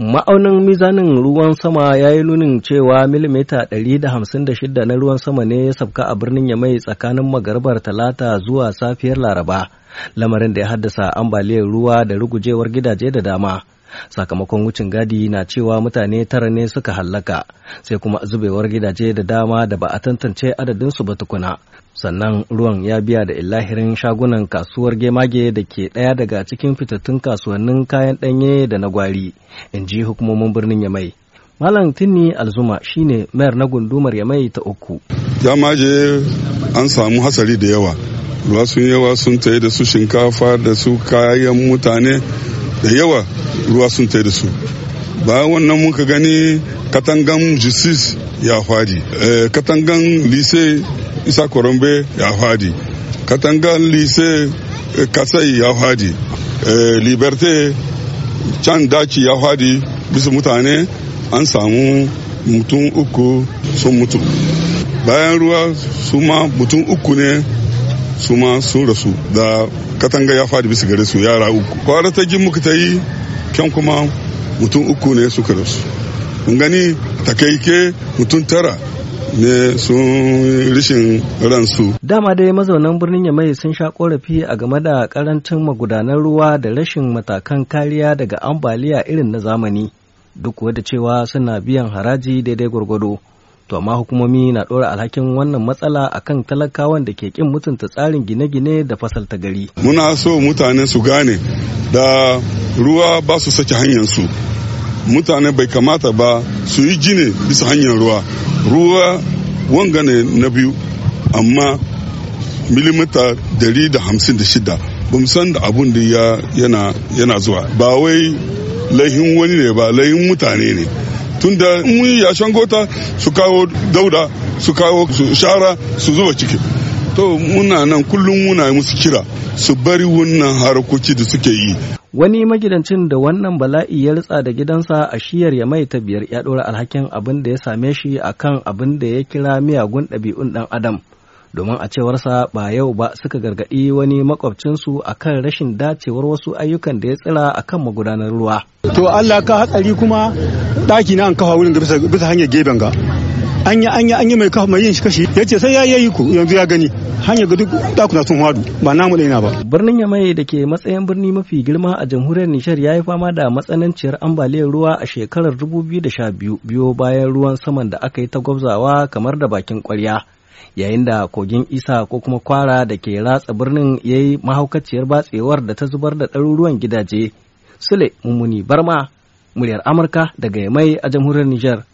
Ma'aunin mizanin ruwan sama ya yi nunin cewa milimita 156 na ruwan sama ne ya sabka a birnin Yamai tsakanin magarbar talata zuwa safiyar Laraba, lamarin da ya haddasa ambaliyar ruwa da rugujewar gidaje da dama. Sakamakon wucin gadi na cewa mutane tara ne suka hallaka, sai kuma zubewar gidaje da dama da ba a tantance adadinsu ba tukuna. sannan ruwan ya biya da illahirin shagunan kasuwar gemage da ke ɗaya daga cikin fitattun kasuwannin kayan ɗanye da na gwari in ji hukumomin birnin yamai. Malam tinni alzuma shine mayar na gundumar yamai ta uku. Jamaje an samu hasari da yawa. Ruwa sun yawa sun tayi da su shinkafa da su kayan mutane da yawa ruwa sun tayi da su. Bayan wannan muka gani katangan justice ya faɗi. Katangan lise isa korombe ya faɗi. Katangan lise kasai ya faɗi. Liberté can daci ya faɗi. Bisa mutane an samu mutum uku sun mutu. Bayan ruwa su ma mutum uku ne su ma sun rasu da katanga ya faɗi bisa gare su yara uku kwara ta muka ta yi kyan kuma mutum uku ne suka rasu kun gani takaike mutum tara ne sun rishin ransu. Dama dai mazaunan birnin Yamai sun sha korafi a game da ƙarancin magudanan ruwa da rashin matakan kariya daga ambaliya irin na zamani duk da cewa suna biyan haraji daidai gwargwado. To amma hukumomi na ɗora alhakin wannan matsala akan talakawan da ke kin mutunta tsarin gine-gine da fasalta gari. Muna so mutane su gane da ruwa ba su sake hanyar su. Mutane bai kamata ba su yi gine bisa hanyar ruwa. ruwa wanga ne na biyu amma milimita dari da hamsin da shida san da abun da yana zuwa ba wai laihin wani ne ba laihin mutane ne tunda mun yi yashen gota su kawo dauda su kawo su shara su zuba ciki. To muna nan kullum muna musu kira su bari wannan harkoki da suke yi. Wani magidancin da wannan bala'i ya ritsa da gidansa a shiyar ya mai ta biyar ya ɗora alhakin abin da ya same shi a kan abin da ya kira miyagun ɗabi'un ɗan adam. Domin a cewarsa ba yau ba suka gargaɗi wani makwabcinsu a kan rashin dacewar wasu ayyukan da ya tsira a kan magudanar ruwa. to allah ka hatsari kuma ɗaki na an kafa wurin bisa hanyar gefen ga an yi an yi an yi mai kafa mai yin shi kashi ya ce sai ya yi ku yanzu ya gani hanyar ga duk dakuna sun hadu ba namu ɗaya ba. Birnin Yamai da ke matsayin birni mafi girma a jamhuriyar Nijar ya yi fama da matsananciyar ambaliyar ruwa a shekarar 2012 biyo bayan ruwan saman da aka yi ta gwabzawa kamar da bakin kwarya. Yayin da kogin isa ko kuma kwara da ke ratsa birnin ya yi mahaukaciyar batsewar da ta zubar da ɗaruruwan gidaje. Sule Mummuni Barma, muryar Amurka daga Yamai a jamhuriyar Nijar.